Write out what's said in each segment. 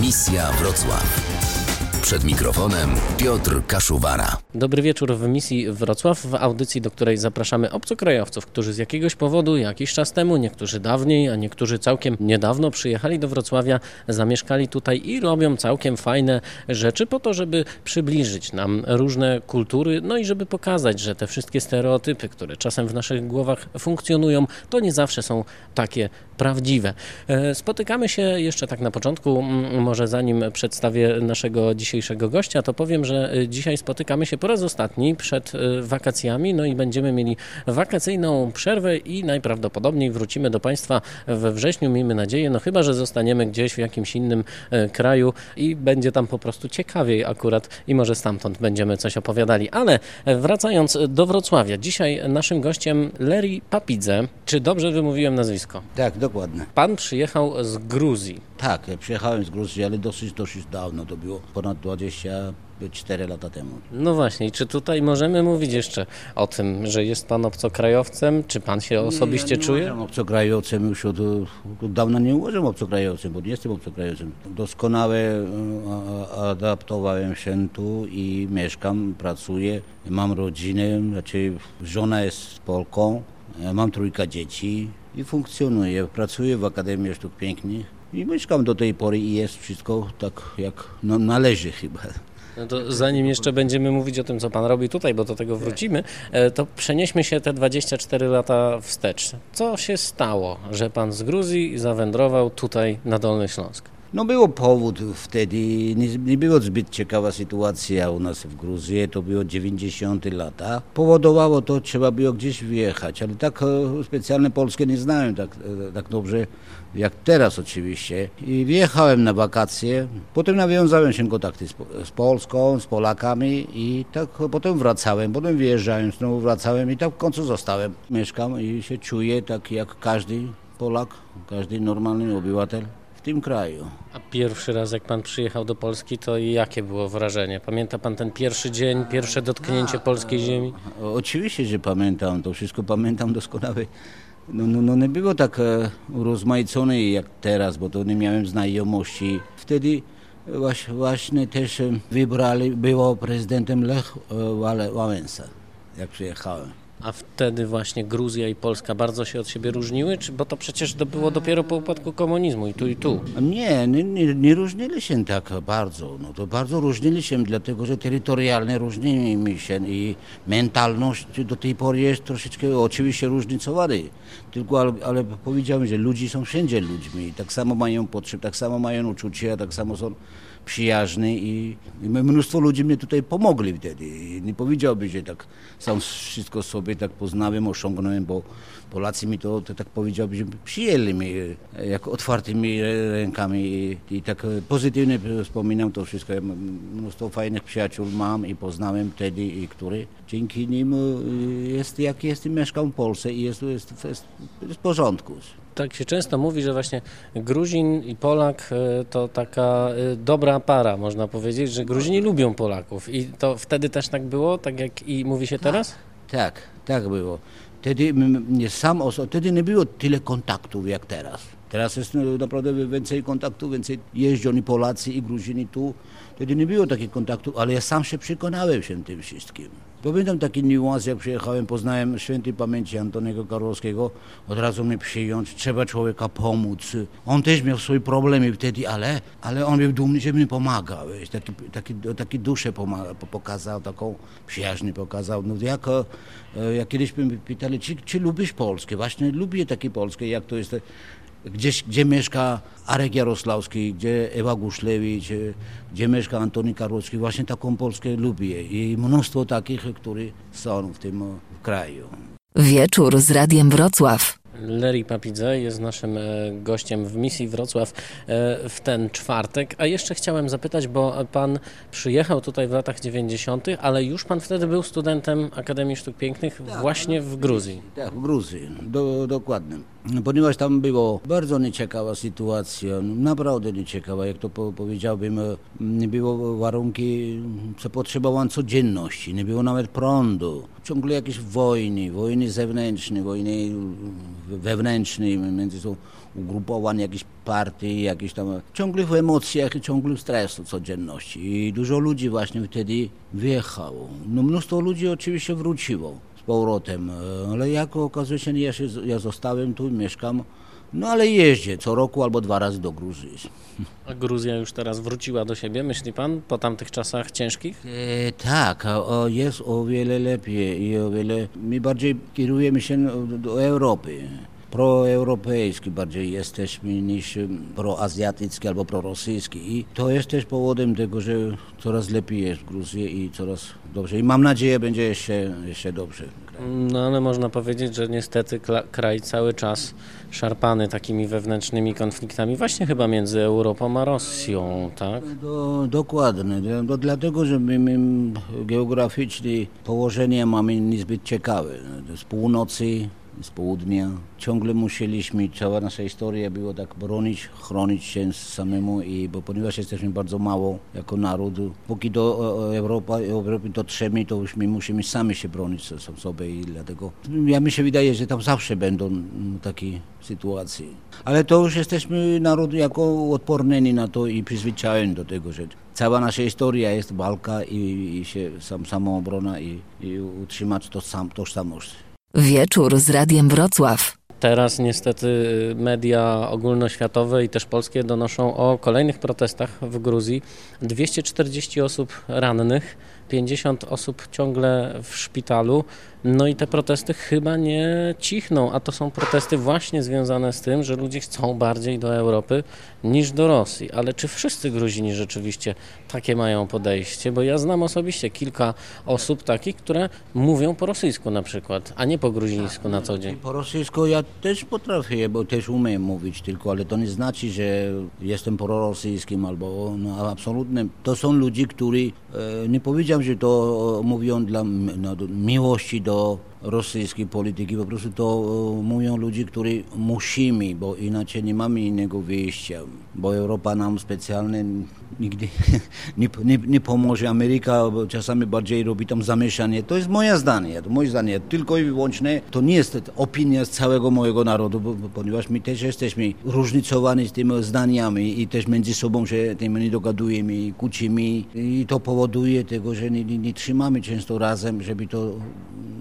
Misja Wrocław. Przed mikrofonem Piotr Kaszuwara. Dobry wieczór w misji Wrocław, w audycji, do której zapraszamy obcokrajowców, którzy z jakiegoś powodu jakiś czas temu, niektórzy dawniej, a niektórzy całkiem niedawno przyjechali do Wrocławia, zamieszkali tutaj i robią całkiem fajne rzeczy po to, żeby przybliżyć nam różne kultury, no i żeby pokazać, że te wszystkie stereotypy, które czasem w naszych głowach funkcjonują, to nie zawsze są takie prawdziwe. E, spotykamy się jeszcze tak na początku, może zanim przedstawię naszego dzisiejszego gościa, to powiem, że e, dzisiaj spotykamy się po raz ostatni przed e, wakacjami, no i będziemy mieli wakacyjną przerwę i najprawdopodobniej wrócimy do Państwa we wrześniu, miejmy nadzieję, no chyba, że zostaniemy gdzieś w jakimś innym kraju i będzie tam po prostu ciekawiej akurat i może stamtąd będziemy coś opowiadali. Ale wracając do Wrocławia, dzisiaj naszym gościem Leri Papidze. Czy dobrze wymówiłem nazwisko? Tak, dokładnie. Pan przyjechał z Gruzji. Tak, ja przyjechałem z Gruzji, ale dosyć, dosyć dawno, to było ponad 24 lata temu. No właśnie, czy tutaj możemy mówić jeszcze o tym, że jest Pan obcokrajowcem? Czy Pan się osobiście ja nie czuje? Uważam obcokrajowcem już od, od dawna nie uważam obcokrajowcem, bo nie jestem obcokrajowcem. Doskonale e, adaptowałem się tu i mieszkam, pracuję, mam rodzinę, znaczy żona jest Polką, mam trójka dzieci, i funkcjonuję. Pracuję w Akademii Sztuk Pięknych i mieszkam do tej pory i jest wszystko tak jak no, należy chyba. No to zanim jeszcze będziemy mówić o tym, co Pan robi tutaj, bo do tego wrócimy, e, to przenieśmy się te 24 lata wstecz. Co się stało, że Pan z Gruzji zawędrował tutaj na Dolny Śląsk? No było powód wtedy, nie, nie było zbyt ciekawa sytuacja u nas w Gruzji, to było 90 lata. Powodowało to, trzeba było gdzieś wyjechać, ale tak e, specjalne polskie nie znałem tak, e, tak dobrze jak teraz oczywiście. I wyjechałem na wakacje, potem nawiązałem się kontakty z, z Polską, z Polakami i tak potem wracałem, potem wyjeżdżałem, znowu wracałem i tak w końcu zostałem. Mieszkam i się czuję tak jak każdy Polak, każdy normalny obywatel tym kraju. A pierwszy raz jak pan przyjechał do Polski, to jakie było wrażenie? Pamięta pan ten pierwszy dzień, pierwsze dotknięcie polskiej ziemi? Oczywiście, że pamiętam, to wszystko pamiętam doskonale. No, no, no nie było tak e, jak teraz, bo to nie miałem znajomości. Wtedy właśnie, właśnie też e, wybrali, było prezydentem Lech e, Wałęsa, jak przyjechałem. A wtedy właśnie Gruzja i Polska bardzo się od siebie różniły? Czy, bo to przecież to było dopiero po upadku komunizmu i tu i tu. Nie, nie, nie, nie różnili się tak bardzo. No to bardzo różnili się, dlatego że terytorialnie różnimy się i mentalność do tej pory jest troszeczkę oczywiście różnicowany. Tylko, ale, ale powiedziałem, że ludzie są wszędzie ludźmi. Tak samo mają potrzeby, tak samo mają uczucia, tak samo są przyjaźni i, i mnóstwo ludzi mnie tutaj pomogli wtedy. I nie powiedziałbym, że tak sam wszystko sobie tak poznałem, osiągnąłem, bo Polacy mi to, to tak powiedziałbym, że przyjęli mnie jak otwartymi rękami i, i tak pozytywnie wspominam to wszystko. Ja mnóstwo fajnych przyjaciół mam i poznałem wtedy, i który dzięki nim y, jest jak jest i mieszkam w Polsce i jest, jest, jest, jest w porządku tak się często mówi, że właśnie Gruzin i Polak e, to taka e, dobra para, można powiedzieć, że Gruzini lubią Polaków. I to wtedy też tak było, tak jak i mówi się teraz? Tak, tak, było. Wtedy, sam oso- wtedy nie było tyle kontaktów jak teraz. Teraz jest no, naprawdę więcej kontaktów, więcej jeżdżą i Polacy i Gruzini tu. Wtedy nie było takich kontaktów, ale ja sam się przekonałem się tym wszystkim. Pamiętam taki niuans, jak przyjechałem, poznałem świętej pamięci Antoniego Karłowskiego, od razu mnie przyjąć, trzeba człowieka pomóc. On też miał swoje problemy wtedy, ale, ale on był dumny, że mi pomagał. Taki, taki, taki duszę pomaga, pokazał, taką przyjaźń pokazał. No jak, e, jak kiedyś mnie pytali, czy, czy lubisz Polskę? Właśnie lubię takie Polskie, jak to jest gdzieś, gdzie mieszka Arek Jarosławski, gdzie Ewa Guszlewicz, gdzie mieszka Antoni Karłowski. Właśnie taką Polskę lubię i mnóstwo takich, które są w tym kraju. Wieczór z Radiem Wrocław. Leri Papidze jest naszym e, gościem w misji Wrocław e, w ten czwartek. A jeszcze chciałem zapytać, bo pan przyjechał tutaj w latach 90., ale już pan wtedy był studentem Akademii Sztuk Pięknych tak, właśnie w Gruzji. Tak, w Gruzji, do, dokładnie. Ponieważ tam było bardzo nieciekawa sytuacja, naprawdę nieciekawa, jak to powiedziałbym, nie było warunki, co potrzebowałem codzienności, nie było nawet prądu. ciągle jakieś wojny, wojny zewnętrzne, wojny wewnętrzne między są ugrupowań jakichś partii, jakieś tam, ciągle w emocjach i ciągle w stresu codzienności. I dużo ludzi właśnie wtedy wyjechało. No mnóstwo ludzi oczywiście wróciło z powrotem, ale jako okazuje się, ja, się, ja zostałem tu, mieszkam, no ale jeździę co roku albo dwa razy do Gruzji. A Gruzja już teraz wróciła do siebie, myśli pan, po tamtych czasach ciężkich? E, tak, o, jest o wiele lepiej i o wiele... My bardziej kierujemy się do, do Europy. Proeuropejski bardziej jesteśmy niż proazjatycki albo prorosyjski i to jest też powodem tego, że coraz lepiej jest w Gruzji i coraz dobrze. I mam nadzieję, będzie jeszcze, jeszcze dobrze. No ale można powiedzieć, że niestety kraj cały czas szarpany takimi wewnętrznymi konfliktami, właśnie chyba między Europą a Rosją, tak? Do, dokładnie, do, dlatego, że my, my geograficznie położenie mamy niezbyt ciekawe. Z północy z południa. Ciągle musieliśmy, cała nasza historia było tak bronić, chronić się samemu, i, bo ponieważ jesteśmy bardzo mało jako naród, póki do Europa, Europy dotrzemy, to już my musimy sami się bronić sobie i dlatego ja mi się wydaje, że tam zawsze będą takie sytuacje. Ale to już jesteśmy naród jako odporni na to i przyzwyczajeni do tego, że cała nasza historia jest walka i, i się sam, samoobrona i, i utrzymać to sam, tożsamość. Wieczór z Radiem Wrocław. Teraz niestety media ogólnoświatowe i też polskie donoszą o kolejnych protestach w Gruzji. 240 osób rannych, 50 osób ciągle w szpitalu. No i te protesty chyba nie cichną, a to są protesty właśnie związane z tym, że ludzie chcą bardziej do Europy niż do Rosji. Ale czy wszyscy Gruzini rzeczywiście takie mają podejście? Bo ja znam osobiście kilka osób takich, które mówią po rosyjsku na przykład, a nie po gruzińsku na co dzień. Po rosyjsku ja też potrafię, bo też umiem mówić tylko, ale to nie znaczy, że jestem prorosyjskim albo no, absolutnie. To są ludzie, którzy e, nie powiedział, że to mówią dla no, miłości do rosyjskiej polityki. Po prostu to e, mówią ludzie, którzy musimy, bo inaczej nie mamy innego wyjścia. Bo Europa nam specjalnie nigdy nie, nie, nie pomoże. Ameryka czasami bardziej robi tam zamieszanie. To jest moje zdanie, to moje zdanie. Tylko i wyłącznie to nie jest opinia z całego mojego narodu, bo, ponieważ my też jesteśmy różnicowani z tymi zdaniami i też między sobą się tym nie dogadujemy, kłócimy i to powoduje tego, że nie, nie, nie trzymamy często razem, żeby to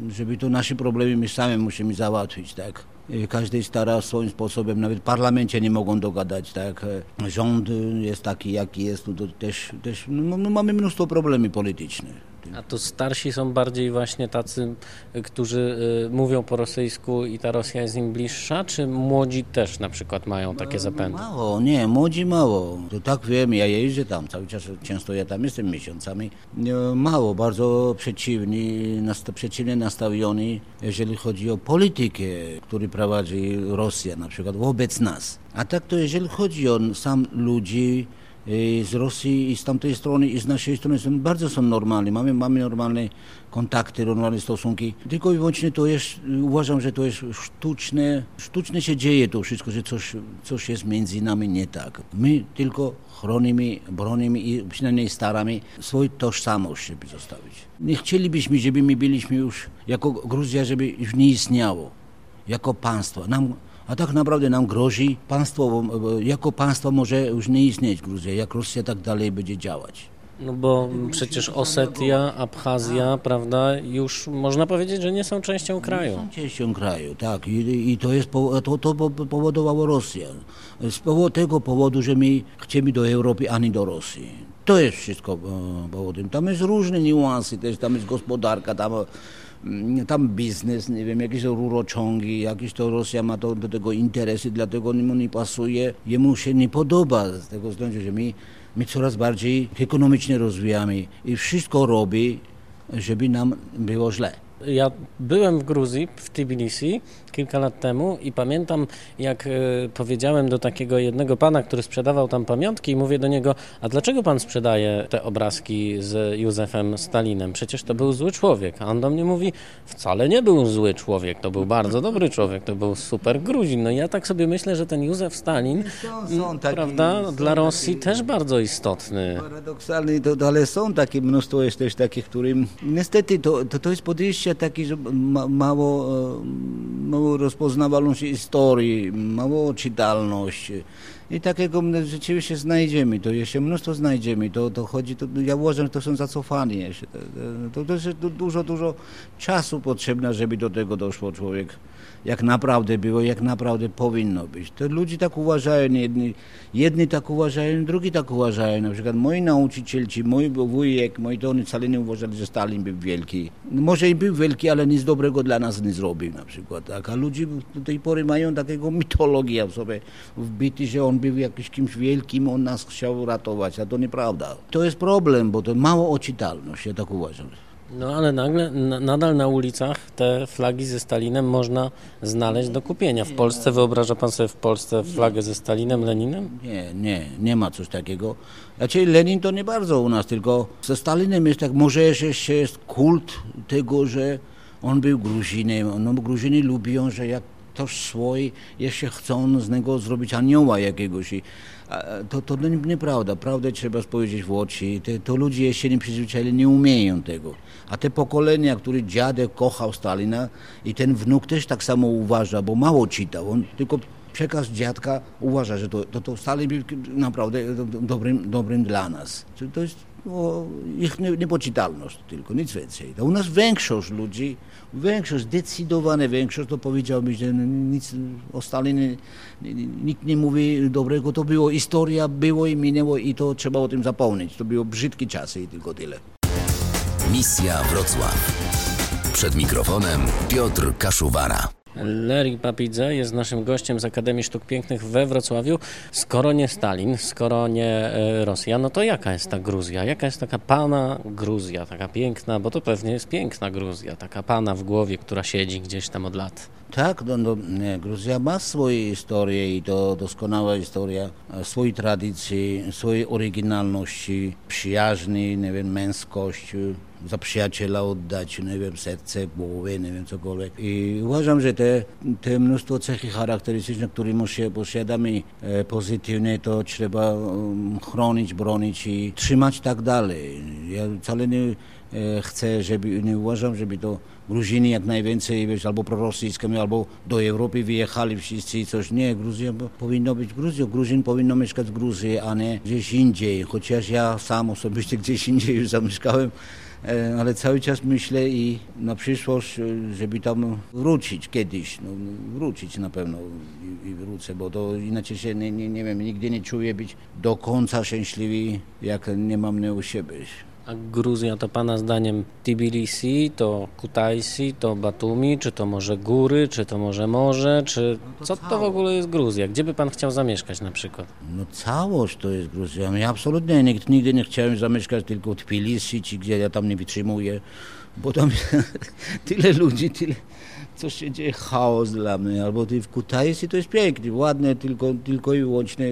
żeby to nasze problemy my sami musimy załatwić, tak. Każdy stara swoim sposobem, nawet w parlamencie nie mogą dogadać, tak. Rząd jest taki, jaki jest, to też, też no, no mamy mnóstwo problemów politycznych. A to starsi są bardziej właśnie tacy, którzy y, mówią po rosyjsku i ta Rosja jest im bliższa, czy młodzi też na przykład mają takie zapędy? Mało, nie, młodzi mało. To tak wiem, ja jeżdżę tam cały czas, często ja tam jestem miesiącami. Mało, bardzo przeciwni, przeciwnie nastawioni, jeżeli chodzi o politykę, którą prowadzi Rosja na przykład wobec nas. A tak to jeżeli chodzi o sam ludzi, z Rosji i z tamtej strony i z naszej strony są, bardzo są normalne. Mamy, mamy normalne kontakty, normalne stosunki. Tylko i wyłącznie to jest, uważam, że to jest sztuczne, sztuczne się dzieje to wszystko, że coś, coś jest między nami nie tak. My tylko chronimy, bronimy i przynajmniej staramy swoją tożsamość, żeby zostawić. Nie chcielibyśmy, żeby my byliśmy już jako Gruzja, żeby już nie istniało jako państwo. Nam a tak naprawdę nam grozi państwo, jako państwo może już nie istnieć Gruzja, jak Rosja tak dalej będzie działać. No bo przecież Osetia, Abchazja, prawda, już można powiedzieć, że nie są częścią kraju. Nie są częścią kraju, tak. I, i to jest to, to powodowało Rosja. Z tego powodu, że my chcemy do Europy, a nie do Rosji. To jest wszystko e, powodem. Tam jest różne niuanse, też tam jest gospodarka, tam tam biznes, nie wiem, jakieś rurociągi, jakieś to Rosja ma to, do tego interesy, dlatego mu nie pasuje, jemu się nie podoba z tego względu, że my, my coraz bardziej ekonomicznie rozwijamy i wszystko robi, żeby nam było źle. Ja byłem w Gruzji, w Tbilisi kilka lat temu i pamiętam, jak e, powiedziałem do takiego jednego pana, który sprzedawał tam pamiątki i mówię do niego, a dlaczego pan sprzedaje te obrazki z Józefem Stalinem? Przecież to był zły człowiek. A on do mnie mówi, wcale nie był zły człowiek, to był bardzo dobry człowiek, to był super Gruzin. No i ja tak sobie myślę, że ten Józef Stalin, są, są taki, prawda, dla Rosji też bardzo istotny. Paradoksalny, to, ale są takie mnóstwo jest też takich, którym niestety to, to, to jest podejście taki, że ma, mało, e, mało rozpoznawalność historii, mało czytalność. I takiego rzeczywiście znajdziemy, to jeszcze mnóstwo znajdziemy, to, to chodzi, to, ja uważam, że to są zacofani jeszcze. To, to jest dużo, dużo czasu potrzebne, żeby do tego doszło człowiek jak naprawdę było, jak naprawdę powinno być. To ludzie tak uważają, jedni, jedni tak uważają, drugi tak uważają. Na przykład moi nauczycielci, mój wujek, moi to oni wcale nie uważali, że Stalin był wielki. Może i był wielki, ale nic dobrego dla nas nie zrobił na przykład. Tak? A ludzie do tej pory mają takiego mitologię w sobie wbity, że on był jakimś kimś wielkim, on nas chciał ratować, a to nieprawda. To jest problem, bo to mało oczytalność, ja tak uważam. No ale nagle, na, nadal na ulicach te flagi ze Stalinem można znaleźć do kupienia. W Polsce wyobraża pan sobie w Polsce flagę ze Stalinem, Leninem? Nie, nie, nie ma coś takiego. Znaczy Lenin to nie bardzo u nas, tylko ze Stalinem jest tak, może jeszcze jest kult tego, że on był Gruzinem. No Gruzini lubią, że jak ktoś swój, jeszcze chcą z niego zrobić anioła jakiegoś. To, to nieprawda. Prawdę trzeba powiedzieć w oczy. Te, to ludzie jeszcze nie przyzwyczaili, nie umieją tego. A te pokolenia, które dziadek kochał Stalina i ten wnuk też tak samo uważa, bo mało czytał. On tylko przekaz dziadka uważa, że to, to, to Stalin był naprawdę dobrym, dobrym dla nas. To jest ich niepoczytalność tylko, nic więcej. To u nas większość ludzi, większość, zdecydowana większość, to powiedziałbym, że nic o Stalinie nikt nie mówi dobrego, to było historia, było i minęło i to trzeba o tym zapomnieć. To było brzydkie czasy i tylko tyle. Misja Wrocław. Przed mikrofonem Piotr Kaszuwara. Lerik Papidze jest naszym gościem z Akademii Sztuk Pięknych we Wrocławiu. Skoro nie Stalin, skoro nie e, Rosja, no to jaka jest ta Gruzja? Jaka jest taka pana Gruzja, taka piękna, bo to pewnie jest piękna Gruzja, taka pana w głowie, która siedzi gdzieś tam od lat. Tak, no, no, Gruzja ma swoją historię i to doskonała historia, e, swojej tradycji, swojej oryginalności, przyjaźni, nie wiem, męskość, za przyjaciela oddać, nie wiem, serce, głowę, nie wiem, cokolwiek. I uważam, że te, te mnóstwo cechy charakterystyczne, które posiadamy e, pozytywne, to trzeba um, chronić, bronić i trzymać tak dalej. Ja wcale nie e, chcę, żeby, nie uważam, żeby to Gruzini jak najwięcej, wiesz, albo prorosyjskie, albo do Europy wyjechali wszyscy i coś. Nie, Gruzja powinno być Gruzją. Gruzin powinno mieszkać w Gruzji, a nie gdzieś indziej. Chociaż ja sam osobiście gdzieś indziej już zamieszkałem. E, ale cały czas myślę i na przyszłość, e, żeby tam wrócić kiedyś, no, wrócić na pewno i, i wrócę, bo to inaczej się nie, nie, nie wiem, nigdy nie czuję być do końca szczęśliwy, jak nie mam mnie u siebie. A Gruzja to Pana zdaniem Tbilisi, to Kutaisi, to Batumi, czy to może góry, czy to może morze, czy no to co to w ogóle jest Gruzja? Gdzie by Pan chciał zamieszkać na przykład? No całość to jest Gruzja. Ja absolutnie nigdy, nigdy nie chciałem zamieszkać tylko w Tbilisi, czy gdzie ja tam nie wytrzymuję, bo tam tyle ludzi, tyle coś się dzieje, chaos dla mnie, albo ty w Kutaisi to jest pięknie, ładne, tylko, tylko i wyłącznie,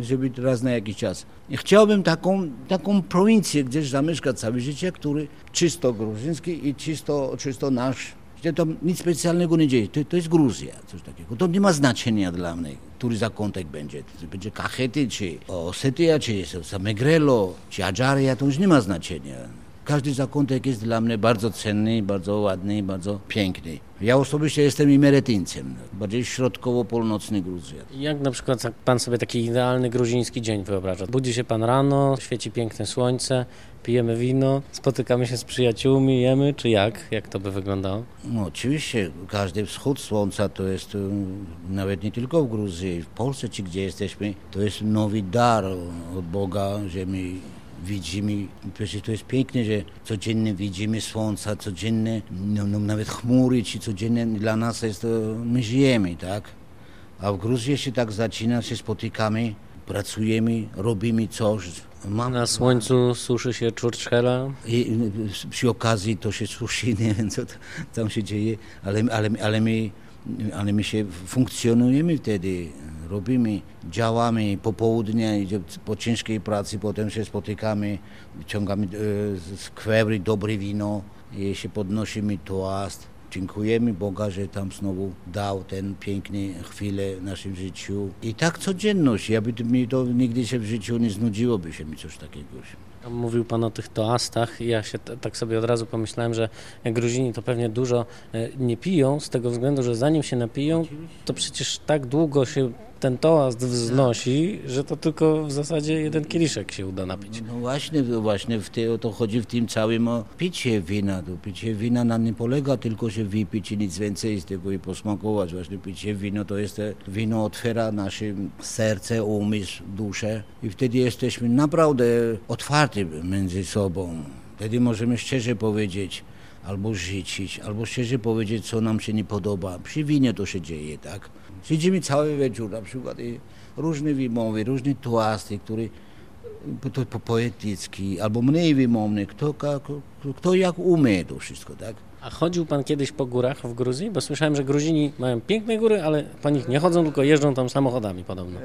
żeby raz na jakiś czas. Chciałbym taką, taką prowincję gdzieś zamieszkać całe życie, który czysto gruzyjski i czysto, czysto nasz, gdzie tam nic specjalnego nie dzieje. To, to jest Gruzja, coś takiego. To nie ma znaczenia dla mnie, który zakątek będzie. Będzie Kachety, czy Osetia, czy Samegrelo, czy Adżaria, to już nie ma znaczenia. Każdy zakątek jest dla mnie bardzo cenny, bardzo ładny, bardzo piękny. Ja osobiście jestem imeretyńcem, bardziej środkowo-północny Gruzja. Jak na przykład pan sobie taki idealny gruziński dzień wyobraża? Budzi się pan rano, świeci piękne słońce, pijemy wino, spotykamy się z przyjaciółmi, jemy, czy jak? Jak to by wyglądało? No oczywiście, każdy wschód słońca to jest nawet nie tylko w Gruzji, w Polsce czy gdzie jesteśmy, to jest nowy dar od Boga, że my widzimy, przecież to jest piękne, że codziennie widzimy słońca, codziennie, no, no, nawet chmury, czy codziennie dla nas jest to, my żyjemy, tak? A w Gruzji się tak zaczyna, się spotykamy, pracujemy, robimy coś. Mam, Na słońcu suszy się czurczchela. I przy okazji to się suszy, nie wiem co tam się dzieje, ale, ale, ale, my, ale my się funkcjonujemy wtedy robimy, działamy popołudnie, po ciężkiej pracy potem się spotykamy, wyciągamy z kwebry dobre wino, i się podnosimy toast, Dziękujemy Boga, że tam znowu dał ten piękny chwilę w naszym życiu. I tak codzienność, ja by mi to nigdy się w życiu nie znudziłoby się mi coś takiego. Mówił Pan o tych toastach ja się tak sobie od razu pomyślałem, że Gruzini to pewnie dużo e, nie piją z tego względu, że zanim się napiją, to przecież tak długo się ten toast wznosi, że to tylko w zasadzie jeden kieliszek się uda napić. No właśnie, właśnie w te, o to chodzi w tym całym o picie wina. To picie wina na nie polega tylko, że wypić i nic więcej z tego i posmakować. Właśnie picie wino to jest, wino otwiera nasze serce, umysł, duszę i wtedy jesteśmy naprawdę otwarci między sobą. Wtedy możemy szczerze powiedzieć, albo życzyć, albo szczerze powiedzieć, co nam się nie podoba. Przy winie to się dzieje, tak? Siedzimy cały wieczór na przykład i różne wymowy, różne toasty, które to po poetycki, albo mniej wymowny, kto, ka- kto jak umie to wszystko, tak? A chodził Pan kiedyś po górach w Gruzji? Bo słyszałem, że Gruzini mają piękne góry, ale po nich nie chodzą, tylko jeżdżą tam samochodami podobno. E,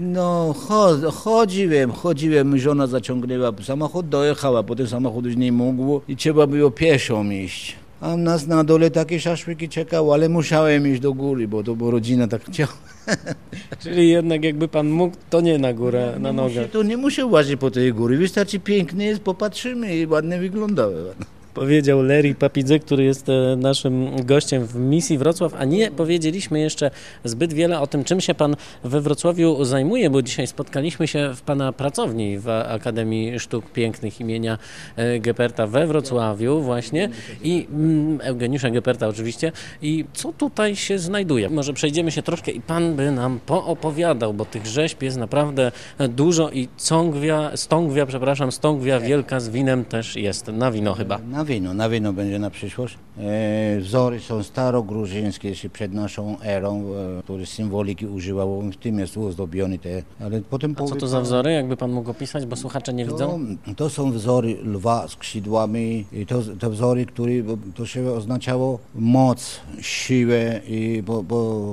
No, cho- chodziłem, chodziłem, żona zaciągnęła samochód, dojechała, potem samochód już nie mógł i trzeba było pieszo iść. A nas na dole takie szaszłyki czekało, ale musiałem iść do góry, bo to bo rodzina tak chciała. Czyli jednak jakby Pan mógł, to nie na górę, na Nie nogę. To nie muszę łazić po tej góry, wystarczy pięknie jest, popatrzymy i ładnie wyglądały. Powiedział Larry Papidze, który jest e, naszym gościem w misji Wrocław, a nie powiedzieliśmy jeszcze zbyt wiele o tym, czym się Pan we Wrocławiu zajmuje, bo dzisiaj spotkaliśmy się w Pana pracowni w Akademii Sztuk Pięknych imienia e, Geperta we Wrocławiu właśnie i mm, Eugeniusza Geperta oczywiście. I co tutaj się znajduje? Może przejdziemy się troszkę i Pan by nam poopowiadał, bo tych rzeźb jest naprawdę dużo i cągwia, stągwia, przepraszam, stągwia wielka z winem też jest, na wino chyba. Na wino, na wino będzie na przyszłość. E, wzory są starogruzińskie, jeszcze przed naszą erą, e, które symboliki używało, w tym jest ozdobiony te, ale potem... A co to za wzory, jakby pan mógł opisać, bo słuchacze nie To, widzą? to są wzory lwa z skrzydłami i to, to wzory, które to się oznaczało moc, siłę i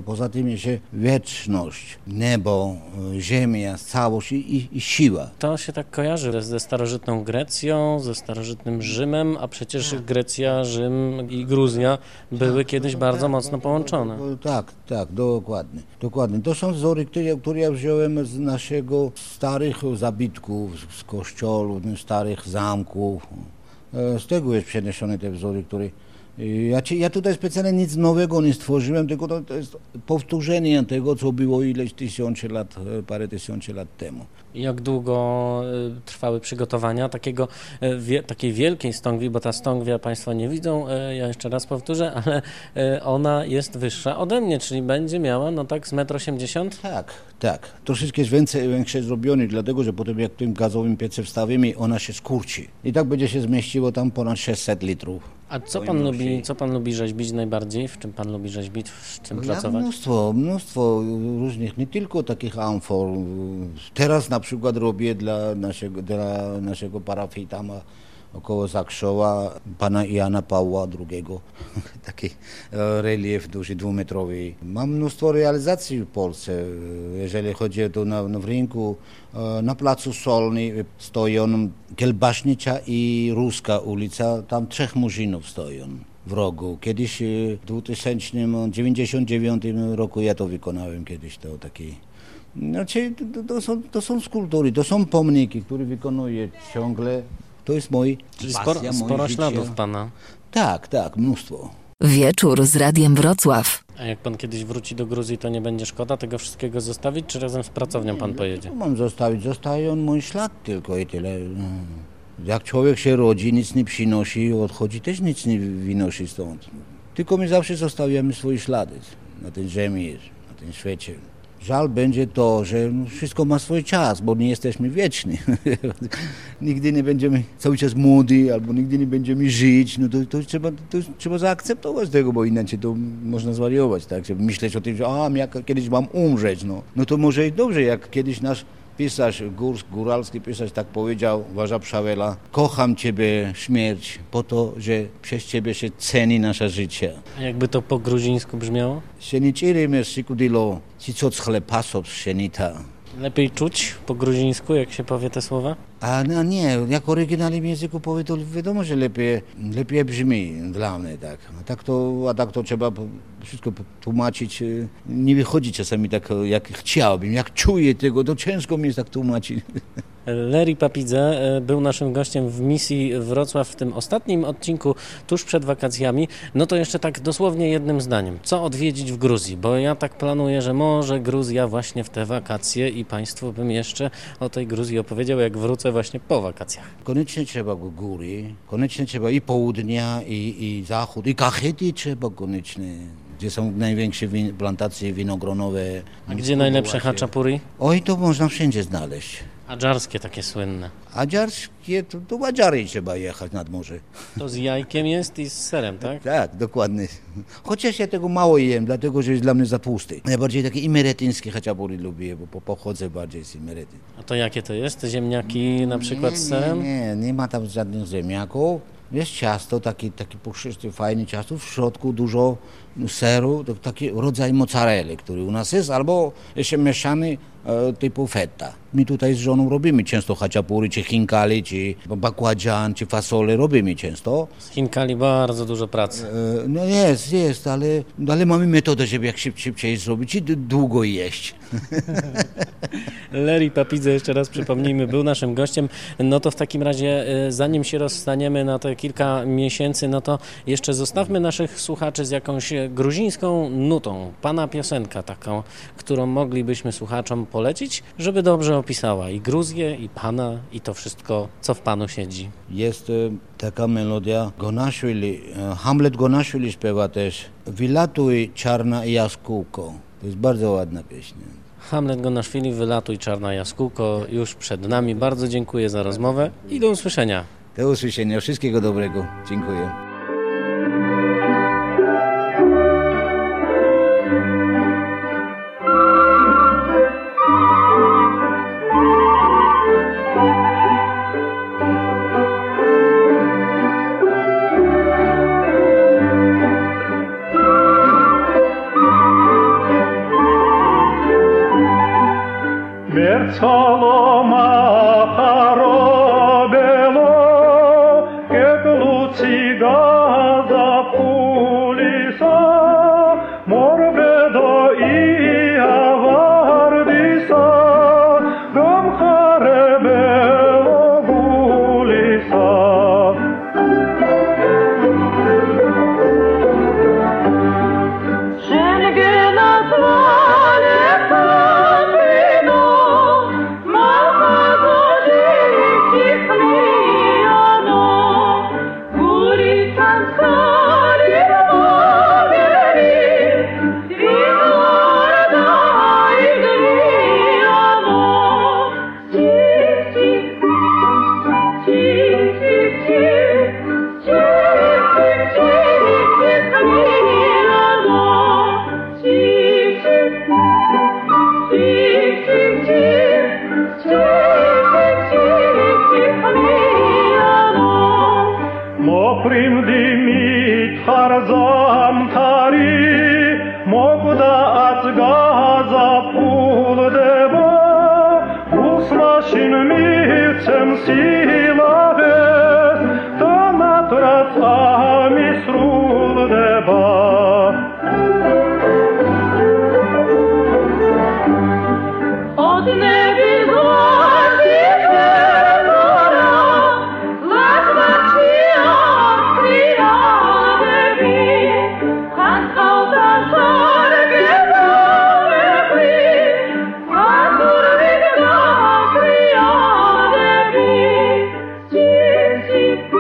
poza tym jeszcze wieczność, niebo, ziemia, całość i, i, i siła. To się tak kojarzy ze starożytną Grecją, ze starożytnym Rzymem, a przecież Grecja, Rzym i Gruzja były kiedyś bardzo mocno połączone. O, Tak, tak, dokładnie. Dokładnie. To są wzory, które, które ja wziąłem z naszego starych zabytków, z kościołów, starych zamków. E, Z tego jest przeniesione te wzory, które... e, Ja, ja tutaj specjalnie nic nowego nie stworzyłem, tylko to, to jest powtórzenie tego, co było ileś tysięcy lat, e, parę tysięcy lat temu. Jak długo y, trwały przygotowania takiego, y, wie, takiej wielkiej stągwi, bo ta stągwia Państwo nie widzą, y, ja jeszcze raz powtórzę, ale y, ona jest wyższa ode mnie, czyli będzie miała no tak z 1,80 m. Tak, tak. Troszeczkę jest więcej, większe zrobione, dlatego że potem jak tym gazowym piece wstawimy, ona się skurczy. I tak będzie się zmieściło tam ponad 600 litrów. A co pan, lubi, co pan lubi rzeźbić najbardziej? W czym pan lubi rzeźbić? W czym Ja pracować? mnóstwo, mnóstwo różnych, nie tylko takich amfor. Teraz na przykład robię dla naszego, dla naszego parafitama około Zakrzoła pana Jana Pawła II. Taki e, relief duży, dwumetrowy. Mam mnóstwo realizacji w Polsce. Jeżeli chodzi to na, na w rynku, e, na placu Solny stoją Kielbaśnicza i Ruska ulica, tam trzech murzynów stoją w rogu. Kiedyś e, w 1999 roku ja to wykonałem kiedyś to taki. Znaczy, to, to, są, to są skulptury, to są pomniki, które wykonuję ciągle. To jest mój Czyli pasja, sporo, moje sporo śladów pana. Tak, tak, mnóstwo. Wieczór z Radiem Wrocław. A jak pan kiedyś wróci do Gruzji, to nie będzie szkoda tego wszystkiego zostawić, czy razem z pracownią pan pojedzie? Co mam zostawić? Zostaje on mój ślad tylko i tyle. No. Jak człowiek się rodzi, nic nie przynosi, odchodzi, też nic nie wynosi stąd. Tylko my zawsze zostawiamy swoje ślady na tej ziemi, na tym świecie. Żal będzie to, że wszystko ma swój czas, bo nie jesteśmy wieczni. nigdy nie będziemy cały czas młodzi, albo nigdy nie będziemy żyć. No to, to, trzeba, to trzeba zaakceptować tego, bo inaczej to można zwariować, tak? Myśleć o tym, że a, ja kiedyś mam umrzeć. No, no to może i dobrze, jak kiedyś nasz pisarz, górs, góralski pisarz tak powiedział, Warza Przawela, kocham Ciebie śmierć po to, że przez Ciebie się ceni nasze życie. A jakby to po gruzińsku brzmiało? Sieniciri me sikudilo, chlepasops szenita. Lepiej czuć po gruzińsku, jak się powie te słowa? A no nie, jak oryginalnym języku powie, to wiadomo, że lepiej, lepiej brzmi dla mnie, tak. A tak to, a tak to trzeba wszystko tłumaczyć. Nie wychodzi czasami tak, jak chciałbym, jak czuję tego, to ciężko mi jest tak tłumaczyć. Leri Papidze e, był naszym gościem w misji Wrocław w tym ostatnim odcinku tuż przed wakacjami. No to jeszcze tak dosłownie jednym zdaniem. Co odwiedzić w Gruzji? Bo ja tak planuję, że może Gruzja właśnie w te wakacje i Państwu bym jeszcze o tej Gruzji opowiedział, jak wrócę właśnie po wakacjach. Koniecznie trzeba góry, koniecznie trzeba i południa, i, i zachód, i kachety trzeba koniecznie, gdzie są największe win, plantacje winogronowe. A gdzie najlepsze haczapuri? Oj, to można wszędzie znaleźć. Adżarskie takie słynne. A dziarskie, to do Ładziary trzeba jechać nad morze. To z jajkiem jest i z serem, tak? Tak, dokładnie. Chociaż ja tego mało jem, dlatego że jest dla mnie za tłusty. Najbardziej takie imeretyńskie chaczapury lubię, bo po- pochodzę bardziej z Imerety. A to jakie to jest? Ziemniaki na przykład z serem? Nie, nie, nie ma tam żadnych ziemniaków. Jest ciasto, taki, taki puszczysty, fajny ciasto, w środku dużo seru, to taki rodzaj mozzarelli, który u nas jest, albo jeszcze mieszany typu feta. My tutaj z żoną robimy często haczapury, czy chinkali, czy bakładzian, czy fasole robimy często. Z Chinkali bardzo dużo pracy. E, No jest, jest, ale, ale mamy metodę, żeby jak szyb, szybciej zrobić i długo jeść. Leri Papidze, jeszcze raz przypomnijmy, był naszym gościem. No to w takim razie, e, zanim się rozstaniemy na te kilka miesięcy, no to jeszcze zostawmy naszych słuchaczy z jakąś e, gruzińską nutą. Pana piosenka taką, którą moglibyśmy słuchaczom polecić, żeby dobrze opisała i Gruzję, i Pana, i to wszystko, co w Panu siedzi. Jest e, taka melodia Gonaszwili, e, Hamlet Gonaszwili śpiewa też Wylatuj czarna jaskółko. To jest bardzo ładna pieśń. Hamlet Gonaszwili, Wylatuj Czarna Jaskółko już przed nami. Bardzo dziękuję za rozmowę i do usłyszenia. Do usłyszenia, wszystkiego dobrego. Dziękuję. oprim Dimitar Zor. You.